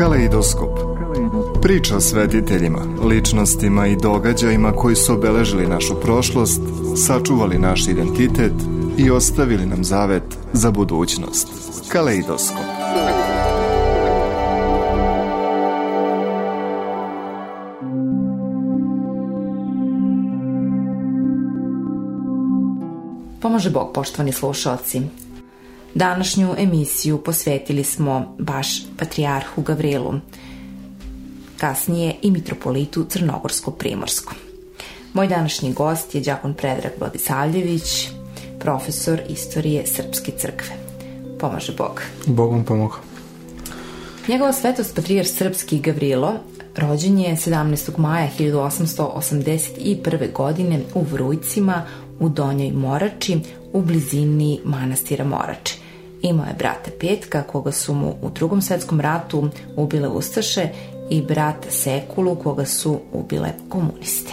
Kaleidoskop Priča o svetiteljima, ličnostima i događajima koji su obeležili našu prošlost, sačuvali naš identitet i ostavili nam zavet za budućnost. Kaleidoskop Pomaže Bog, poštovani slušalci. Današnju emisiju posvetili smo baš Patrijarhu Gavrilu, kasnije i mitropolitu Crnogorsko-Primorskom. Moj današnji gost je đakon Predrag Vladisavljević, profesor istorije Srpske crkve. Pomaže Bog. Bogom pomoga. Njegova svetost Patrijar Srpski Gavrilo rođen je 17. maja 1881. godine u Vrujcima u Donjoj Morači u blizini manastira Morače. Imao je brata Petka, koga su mu u drugom svetskom ratu ubile Ustaše i brata Sekulu, koga su ubile komuniste.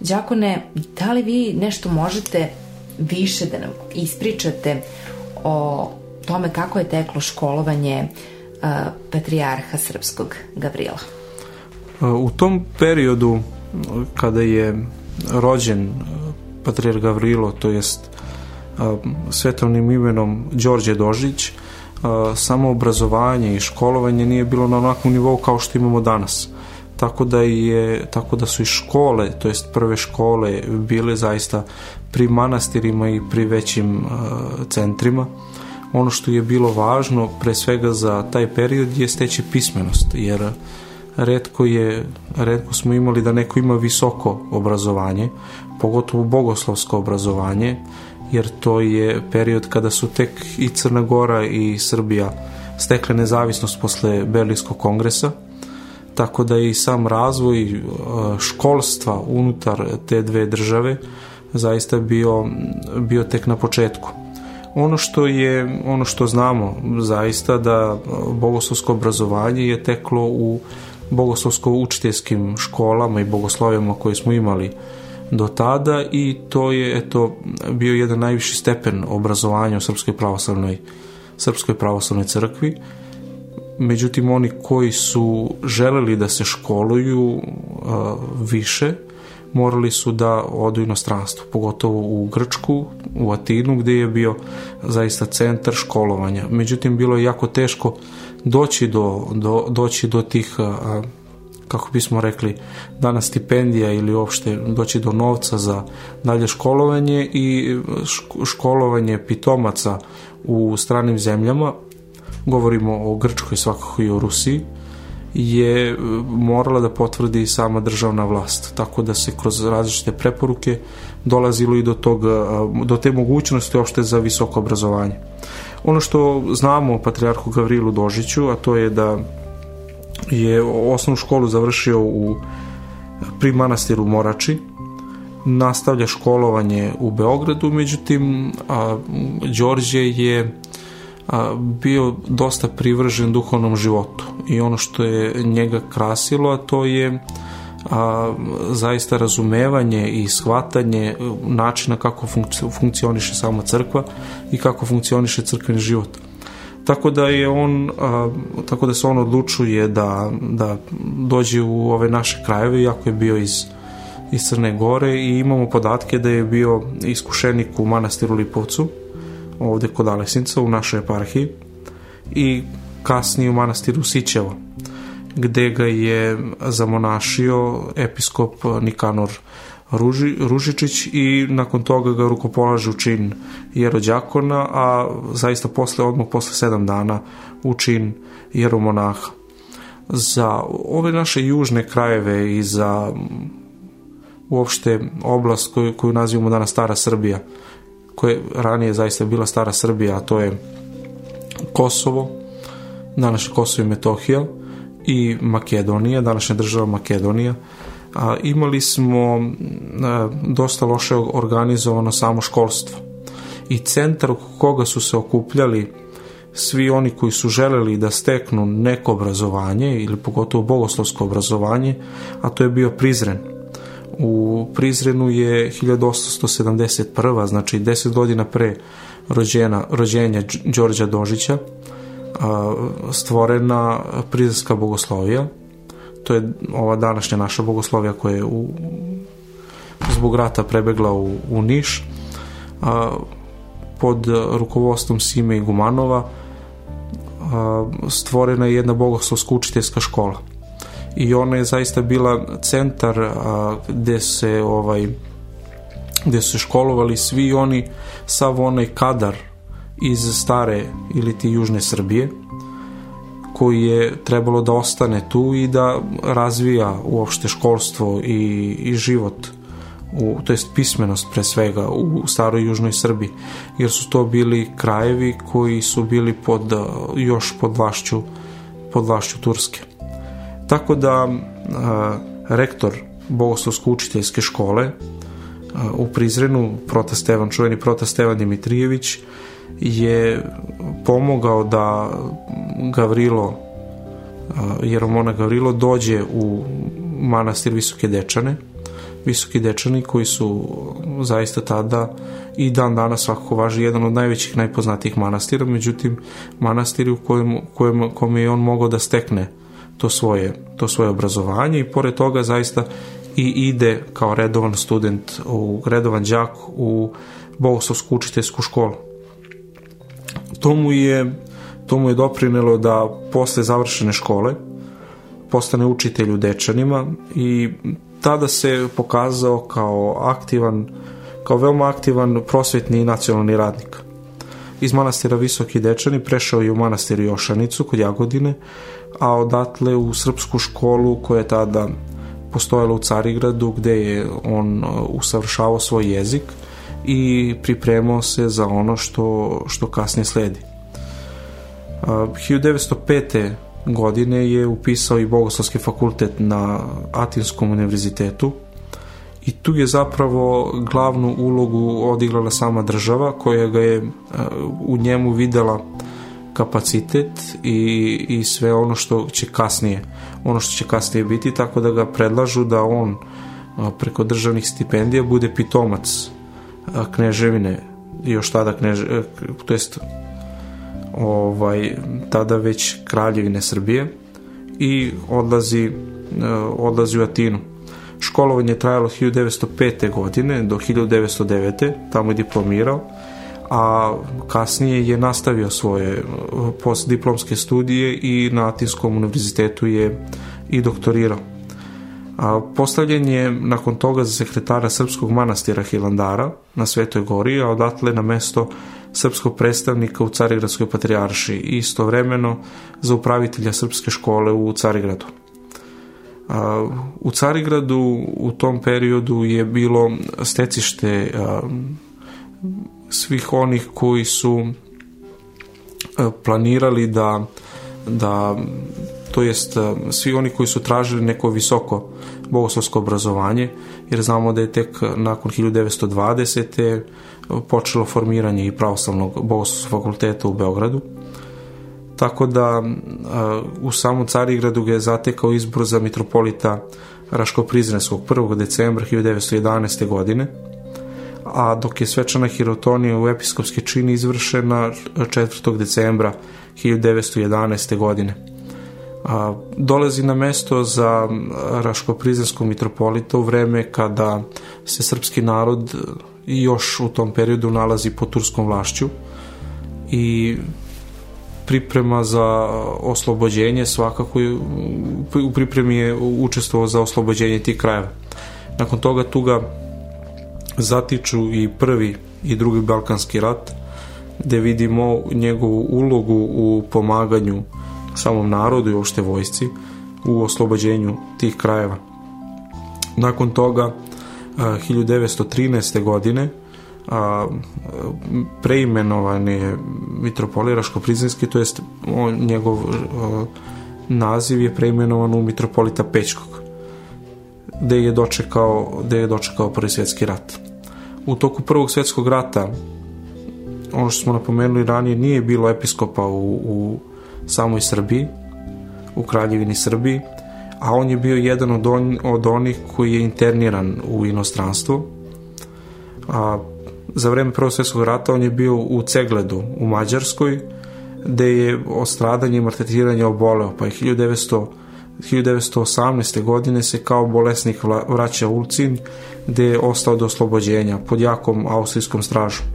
Đakone, da li vi nešto možete više da nam ispričate o tome kako je teklo školovanje uh, patrijarha srpskog Gavrila? U tom periodu kada je rođen patrijar Gavrilo, to jest svetovnim imenom Đorđe Dožić, samo obrazovanje i školovanje nije bilo na onakvom nivou kao što imamo danas. Tako da, je, tako da su i škole, to jest prve škole, bile zaista pri manastirima i pri većim centrima. Ono što je bilo važno, pre svega za taj period, je steći pismenost, jer redko, je, redko smo imali da neko ima visoko obrazovanje, pogotovo bogoslovsko obrazovanje, jer to je period kada su tek i Crna Gora i Srbija stekle nezavisnost posle Berlinskog kongresa, tako da i sam razvoj e, školstva unutar te dve države zaista bio, bio tek na početku. Ono što je, ono što znamo zaista da bogoslovsko obrazovanje je teklo u bogoslovsko-učiteljskim školama i bogoslovima koje smo imali do tada i to je eto bio jedan najviši stepen obrazovanja u Srpskoj pravoslavnoj Srpskoj pravoslavnoj crkvi. Međutim, oni koji su želeli da se školuju uh, više, morali su da odu inostranstvo, pogotovo u Grčku, u Atinu, gde je bio zaista centar školovanja. Međutim, bilo je jako teško doći do, do, doći do tih uh, kako bismo rekli, danas stipendija ili uopšte doći do novca za dalje školovanje i školovanje pitomaca u stranim zemljama, govorimo o Grčkoj svakako i o Rusiji, je e, morala da potvrdi sama državna vlast, tako da se kroz različite preporuke dolazilo i do, tog, e, do te mogućnosti uopšte za visoko obrazovanje. Ono što znamo o Patriarhu Gavrilu Dožiću, a to je da je osnovnu školu završio u pri manastiru Morači nastavlja školovanje u Beogradu međutim a, Đorđe je a, bio dosta privržen duhovnom životu. I ono što je njega krasilo a to je a, zaista razumevanje i shvatanje načina kako funkcioniše sama crkva i kako funkcioniše crkveni život tako da je on a, tako da se on odlučuje da, da dođe u ove naše krajeve iako je bio iz, iz Crne Gore. I imamo podatke da je bio iskušenik u manastiru Lipovcu ovde kod Alesinca u našoj eparhiji i kasnije u manastiru Sićevo gde ga je zamonašio episkop Nikanor Ruži, Ružičić i nakon toga ga rukopolaže u čin jerođakona, a zaista posle, odmah posle sedam dana u čin jeromonaha. Za ove naše južne krajeve i za uopšte oblast koju, koju nazivamo danas Stara Srbija, koja je ranije zaista bila Stara Srbija, a to je Kosovo, današnje Kosovo i Metohija i Makedonija, današnja država Makedonija, a, imali smo a, dosta loše organizovano samo školstvo i centar oko koga su se okupljali svi oni koji su želeli da steknu neko obrazovanje ili pogotovo bogoslovsko obrazovanje, a to je bio Prizren. U Prizrenu je 1871. znači 10 godina pre rođena, rođenja Đorđa Dožića, stvorena prizanska bogoslovija. To je ova današnja naša bogoslovija koja je u, zbog rata prebegla u, u Niš. Pod rukovodstvom Sime i Gumanova stvorena je jedna bogoslovska učiteljska škola i ona je zaista bila centar a, gde se ovaj gde su školovali svi oni sav onaj kadar iz stare ili ti južne Srbije koji je trebalo da ostane tu i da razvija uopšte školstvo i, i život u, to jest pismenost pre svega u staroj južnoj Srbiji jer su to bili krajevi koji su bili pod, još pod vlašću pod vlašću Turske. Tako da a, rektor bogoslovsko učiteljske škole a, u Prizrenu prota Stevan, čuveni prota Stevan Dimitrijević je pomogao da Gavrilo Jeromona Gavrilo dođe u manastir Visoke Dečane. Visoki Dečani koji su zaista tada i dan danas svakako važi jedan od najvećih najpoznatijih manastira. Međutim manastir u kojem, kojem, kome je on mogao da stekne to svoje, to svoje obrazovanje i pored toga zaista i ide kao redovan student u redovan đak u bogoslovsku učiteljsku školu to mu je, to mu je doprinelo da posle završene škole postane učitelj u Dečanima i tada se pokazao kao aktivan, kao veoma aktivan prosvetni nacionalni radnik. Iz manastira Visoki Dečani prešao je u manastir Jošanicu kod Jagodine, a odatle u srpsku školu koja je tada postojala u Carigradu gde je on uh, usavršavao svoj jezik i pripremao se za ono što, što kasnije sledi. 1905. godine je upisao i Bogoslovski fakultet na Atinskom univerzitetu i tu je zapravo glavnu ulogu odigrala sama država koja ga je u njemu videla kapacitet i, i sve ono što će kasnije ono što će kasnije biti tako da ga predlažu da on preko državnih stipendija bude pitomac kneževine još tada knež, e, to jest ovaj, tada već kraljevine Srbije i odlazi, e, odlazi u Atinu. Školovanje je trajalo 1905. godine do 1909. tamo je diplomirao, a kasnije je nastavio svoje e, postdiplomske studije i na Atinskom univerzitetu je i doktorirao. A postavljen je nakon toga za sekretara Srpskog manastira Hilandara na Svetoj gori, a odatle na mesto srpskog predstavnika u Carigradskoj patrijarši i istovremeno za upravitelja srpske škole u Carigradu. U Carigradu u tom periodu je bilo stecište svih onih koji su planirali da da to jest svi oni koji su tražili neko visoko bogoslovsko obrazovanje, jer znamo da je tek nakon 1920. počelo formiranje i pravoslavnog bogoslovskog fakulteta u Beogradu. Tako da u samom Carigradu ga je zatekao izbor za mitropolita Raško-Prizrenskog 1. decembra 1911. godine, a dok je svečana hirotonija u episkopski čin izvršena 4. decembra 1911. godine a, dolazi na mesto za Raško-Prizrenskog mitropolita u vreme kada se srpski narod još u tom periodu nalazi pod turskom vlašću i priprema za oslobođenje svakako u pripremi je učestvovao za oslobođenje tih krajeva. Nakon toga tu ga zatiču i prvi i drugi Balkanski rat gde vidimo njegovu ulogu u pomaganju samom narodu i uopšte vojsci u oslobođenju tih krajeva. Nakon toga 1913. godine a, preimenovan je mitropolija Raško-Prizrenski, to jest on, njegov a, naziv je preimenovan u mitropolita Pečkog, gde je dočekao, gde je dočekao prvi svjetski rat. U toku prvog svjetskog rata, ono što smo napomenuli ranije, nije bilo episkopa u, u samoj Srbiji, u Kraljevini Srbiji, a on je bio jedan od, on, od onih koji je interniran u inostranstvo. A za vreme Prvog svjetskog rata on je bio u Cegledu u Mađarskoj, gde je o i maltretiranju oboleo, pa je 1900 1918. godine se kao bolesnik vraća u Ulcin gde je ostao do oslobođenja pod jakom austrijskom stražom.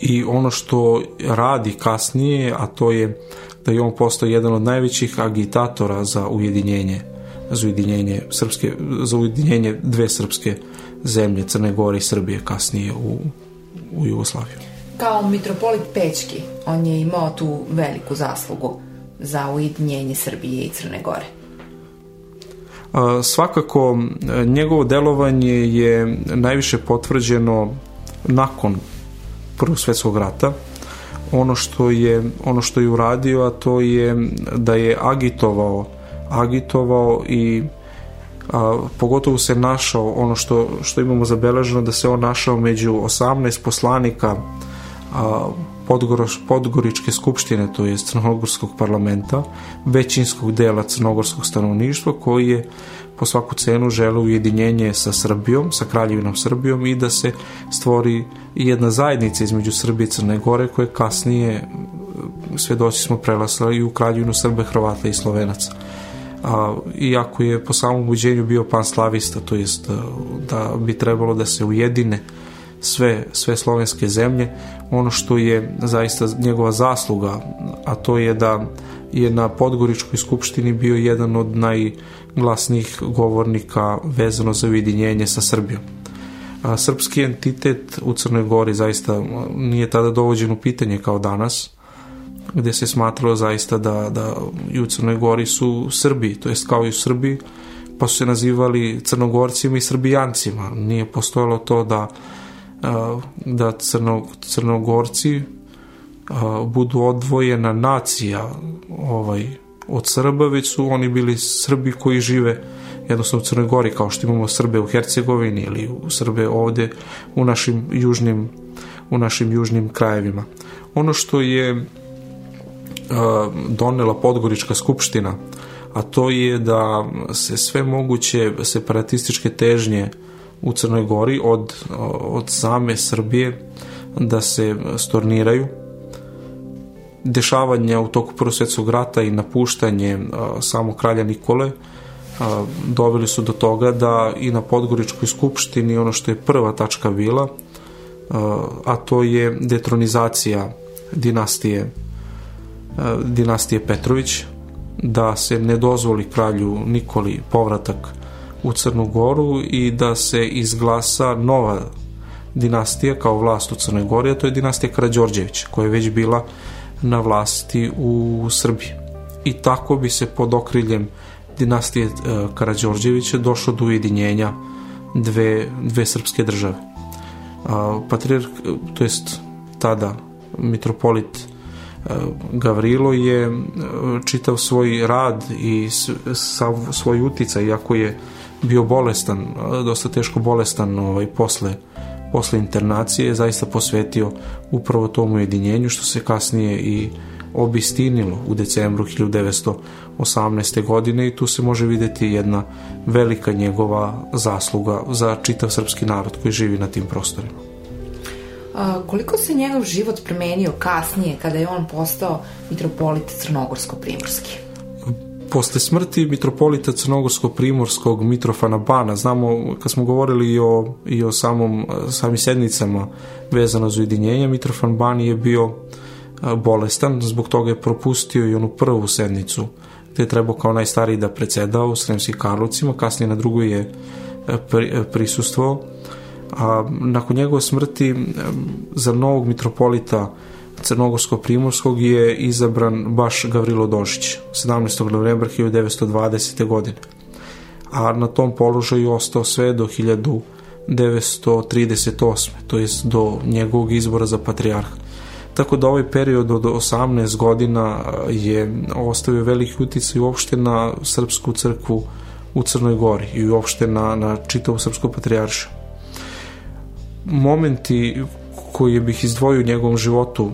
I ono što radi kasnije, a to je da je on postao jedan od najvećih agitatora za ujedinjenje za ujedinjenje srpske za ujedinjenje dve srpske zemlje Crne Gore i Srbije kasnije u, u Jugoslaviju. Kao mitropolit Pećki, on je imao tu veliku zaslugu za ujedinjenje Srbije i Crne Gore. Svakako, njegovo delovanje je najviše potvrđeno nakon Prvog svetskog rata. Ono što je, ono što je uradio, a to je da je agitovao, agitovao i a, pogotovo se našao ono što, što imamo zabeleženo da se on našao među 18 poslanika a, Podgoroš, Podgoričke skupštine, to je Crnogorskog parlamenta, većinskog dela crnogorskog stanovništva koji je po svaku cenu žele ujedinjenje sa Srbijom, sa kraljevinom Srbijom i da se stvori jedna zajednica između Srbije i Crne Gore koje kasnije svedoci smo prelasla i u kraljevinu Srbe, Hrvata i Slovenaca. A, iako je po samom ubuđenju bio panslavista, to jest da bi trebalo da se ujedine sve, sve slovenske zemlje. Ono što je zaista njegova zasluga, a to je da je na Podgoričkoj skupštini bio jedan od najglasnijih govornika vezano za ujedinjenje sa Srbijom. A, srpski entitet u Crnoj Gori zaista nije tada dovođen u pitanje kao danas, gde se smatralo zaista da, da i u Crnoj Gori su Srbi, to jest kao i u Srbiji, pa su se nazivali Crnogorcima i Srbijancima. Nije postojalo to da da crno, crnogorci budu odvojena nacija ovaj, od Srba, već su oni bili Srbi koji žive jednostavno u Crnoj Gori, kao što imamo Srbe u Hercegovini ili u Srbe ovde u našim južnim, u našim južnim krajevima. Ono što je donela Podgorička skupština, a to je da se sve moguće separatističke težnje u Crnoj Gori od, od same Srbije da se storniraju. Dešavanja u toku Prvog svjetskog rata i napuštanje samog kralja Nikole doveli su do toga da i na Podgoričkoj skupštini ono što je prva tačka bila a to je detronizacija dinastije dinastije Petrović da se ne dozvoli kralju Nikoli povratak u Crnu Goru i da se izglasa nova dinastija kao vlast u Crnoj Gori, a to je dinastija Karađorđević, koja je već bila na vlasti u Srbiji. I tako bi se pod okriljem dinastije e, Karađorđevića došlo do ujedinjenja dve, dve srpske države. Patrijarh, to jest tada mitropolit e, Gavrilo je e, čitav svoj rad i svoj uticaj, iako je bio bolestan, dosta teško bolestan ovaj, posle, posle internacije, zaista posvetio upravo tom ujedinjenju, što se kasnije i obistinilo u decembru 1918. godine i tu se može videti jedna velika njegova zasluga za čitav srpski narod koji živi na tim prostorima. A, koliko se njegov život promenio kasnije kada je on postao mitropolit Crnogorsko-Primorski? Posle smrti mitropolita Crnogorsko-Primorskog Mitrofana Bana, znamo kad smo govorili i o, i o samom, samim sednicama vezano za ujedinjenje, Mitrofan Ban je bio bolestan, zbog toga je propustio i onu prvu sednicu gde je trebao kao najstariji da predseda u Sremskim Karlovcima, kasnije na drugoj je prisustvovao. A nakon njegove smrti za novog mitropolita Crnogorsko-Primorskog je izabran baš Gavrilo Došić 17. novembra 1920. godine. A na tom položaju ostao sve do 1938. to jest do njegovog izbora za patrijarha. Tako da ovaj period od 18 godina je ostavio veliki uticaj uopšte na srpsku crkvu u Crnoj Gori i uopšte na, na čitavu srpsku patrijaršu. Momenti koji bih izdvojio u njegovom životu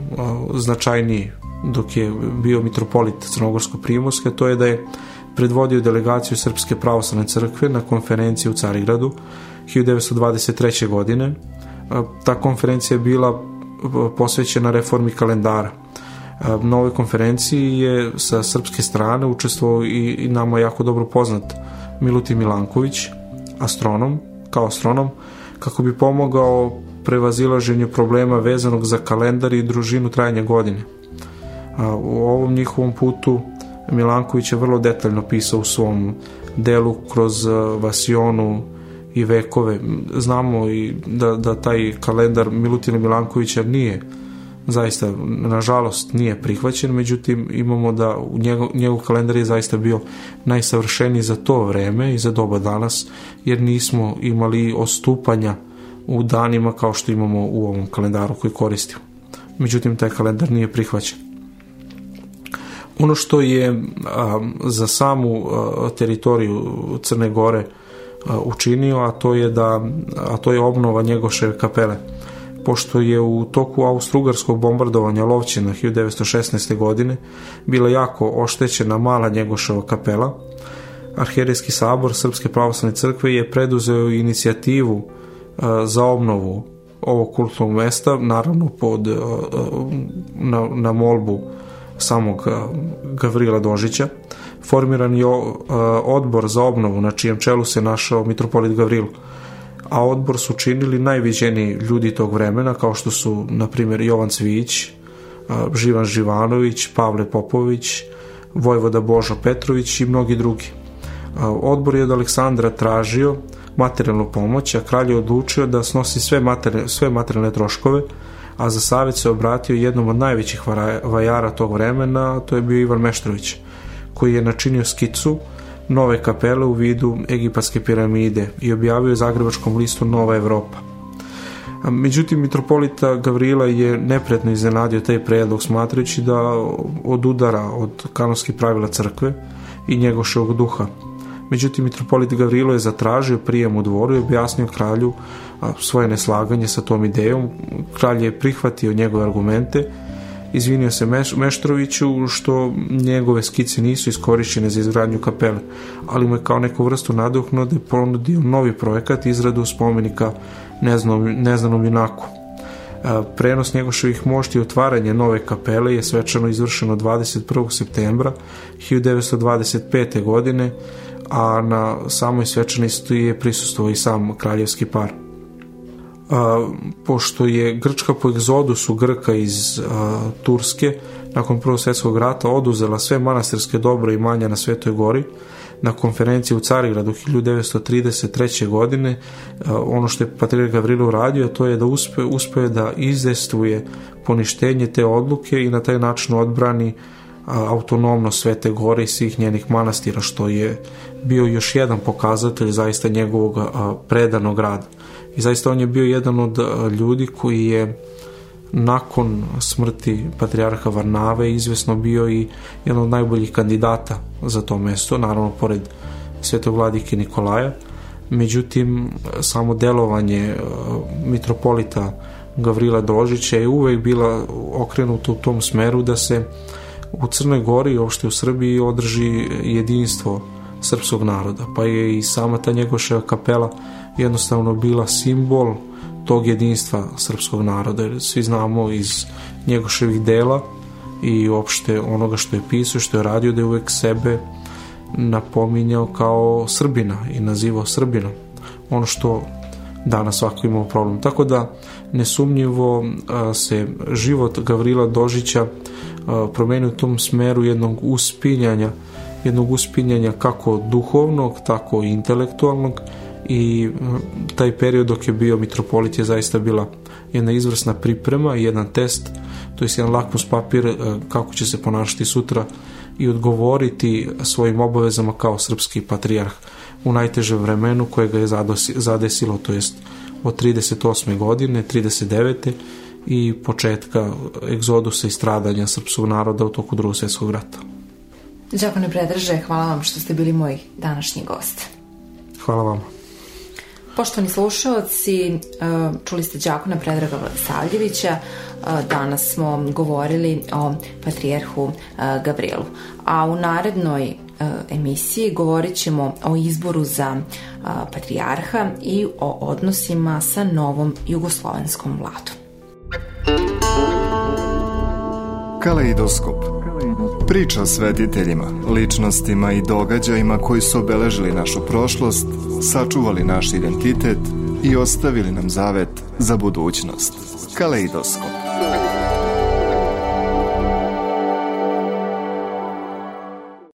značajniji dok je bio mitropolit Crnogorsko-Primorske, to je da je predvodio delegaciju Srpske pravoslavne crkve na konferenciji u Carigradu 1923. godine. Ta konferencija je bila posvećena reformi kalendara. Na ovoj konferenciji je sa srpske strane učestvovao i, i nama jako dobro poznat Milutin Milanković, astronom, kao astronom, kako bi pomogao prevazilaženju problema vezanog za kalendar i družinu trajanja godine. U ovom njihovom putu Milanković je vrlo detaljno pisao u svom delu kroz Vasionu i vekove. Znamo i da, da taj kalendar Milutina Milankovića nije zaista, nažalost, nije prihvaćen, međutim imamo da u njegov, njegov kalendar je zaista bio najsavršeniji za to vreme i za doba danas, jer nismo imali ostupanja u danima kao što imamo u ovom kalendaru koji koristimo. Međutim, taj kalendar nije prihvaćen. Ono što je a, za samu a, teritoriju Crne Gore a, učinio, a to je da a to je obnova Njegoševe kapele pošto je u toku austrougarskog bombardovanja Lovćina 1916. godine bila jako oštećena mala Njegoševa kapela, Arhijerijski sabor Srpske pravoslavne crkve je preduzeo inicijativu za obnovu ovog kultnog mesta, naravno pod, na, na molbu samog Gavrila Dožića. Formiran je odbor za obnovu na čijem čelu se našao mitropolit Gavrilo a odbor su činili najviđeniji ljudi tog vremena, kao što su, na primjer, Jovan Cvić, Živan Živanović, Pavle Popović, Vojvoda Božo Petrović i mnogi drugi. Odbor je od Aleksandra tražio materijalnu pomoć, a kralj je odlučio da snosi sve materijalne, sve materijalne troškove, a za savjet se obratio jednom od najvećih vajara tog vremena, to je bio Ivan Meštrović, koji je načinio skicu nove kapele u vidu egipatske piramide i objavio zagrebačkom listu Nova Evropa. Međutim, mitropolita Gavrila je nepretno iznenadio taj predlog smatrajući da od udara od kanonskih pravila crkve i njegoševog duha. Međutim, mitropolit Gavrilo je zatražio prijem u dvoru i objasnio kralju svoje neslaganje sa tom idejom. Kralj je prihvatio njegove argumente Izvinio se Meš, Meštroviću što njegove skice nisu iskorišćene za izgradnju kapele, ali mu je kao neku vrstu naduhnude ponudio novi projekat izradu spomenika neznanom, neznanom junaku. Prenos njegoševih mošti i otvaranje nove kapele je svečano izvršeno 21. septembra 1925. godine, a na samoj svečanosti je prisustvovao i sam kraljevski par a, pošto je Grčka po egzodusu Grka iz a, Turske nakon Prvog svjetskog rata oduzela sve manastirske dobro i manja na Svetoj gori, na konferenciji u Carigradu 1933. godine ono što je Patriarh Gavrilo uradio to je da uspe, uspe da izdestvuje poništenje te odluke i na taj način odbrani autonomno Svete Gore i svih njenih manastira što je bio još jedan pokazatelj zaista njegovog predanog rada i zaista on je bio jedan od ljudi koji je nakon smrti patrijarha Varnave izvesno bio i jedan od najboljih kandidata za to mesto, naravno pored svetog vladike Nikolaja. Međutim, samo delovanje mitropolita Gavrila Dožića je uvek bila okrenuta u tom smeru da se u Crnoj Gori i uopšte u Srbiji održi jedinstvo srpskog naroda, pa je i sama ta njegoševa kapela jednostavno bila simbol tog jedinstva srpskog naroda. Svi znamo iz njegoševih dela i uopšte onoga što je pisao, što je radio, da je uvek sebe napominjao kao Srbina i nazivao Srbinom. Ono što danas svako imao problem. Tako da nesumnjivo se život Gavrila Dožića promenio u tom smeru jednog uspinjanja jednog uspinjanja kako duhovnog, tako i intelektualnog i taj period dok je bio mitropolit je zaista bila jedna izvrsna priprema i jedan test, to je jedan lakmus papir kako će se ponašati sutra i odgovoriti svojim obavezama kao srpski patrijarh u najtežem vremenu koje ga je zadesilo, to jest od 38. godine, 39. i početka egzodusa i stradanja srpskog naroda u toku drugog svjetskog rata. Đakone Predraže, hvala vam što ste bili moj današnji gost. Hvala vam. Poštovani slušalci, e, čuli ste Đakona Predraga Vladisavljevića, e, danas smo govorili o patrijerhu e, Gavrilu, a u narednoj emisiji govorit ćemo o izboru za patrijarha i o odnosima sa novom jugoslovenskom vladom. Kaleidoskop. Priča svetiteljima, ličnostima i događajima koji su obeležili našu prošlost, sačuvali naš identitet i ostavili nam zavet za budućnost. Kaleidoskop.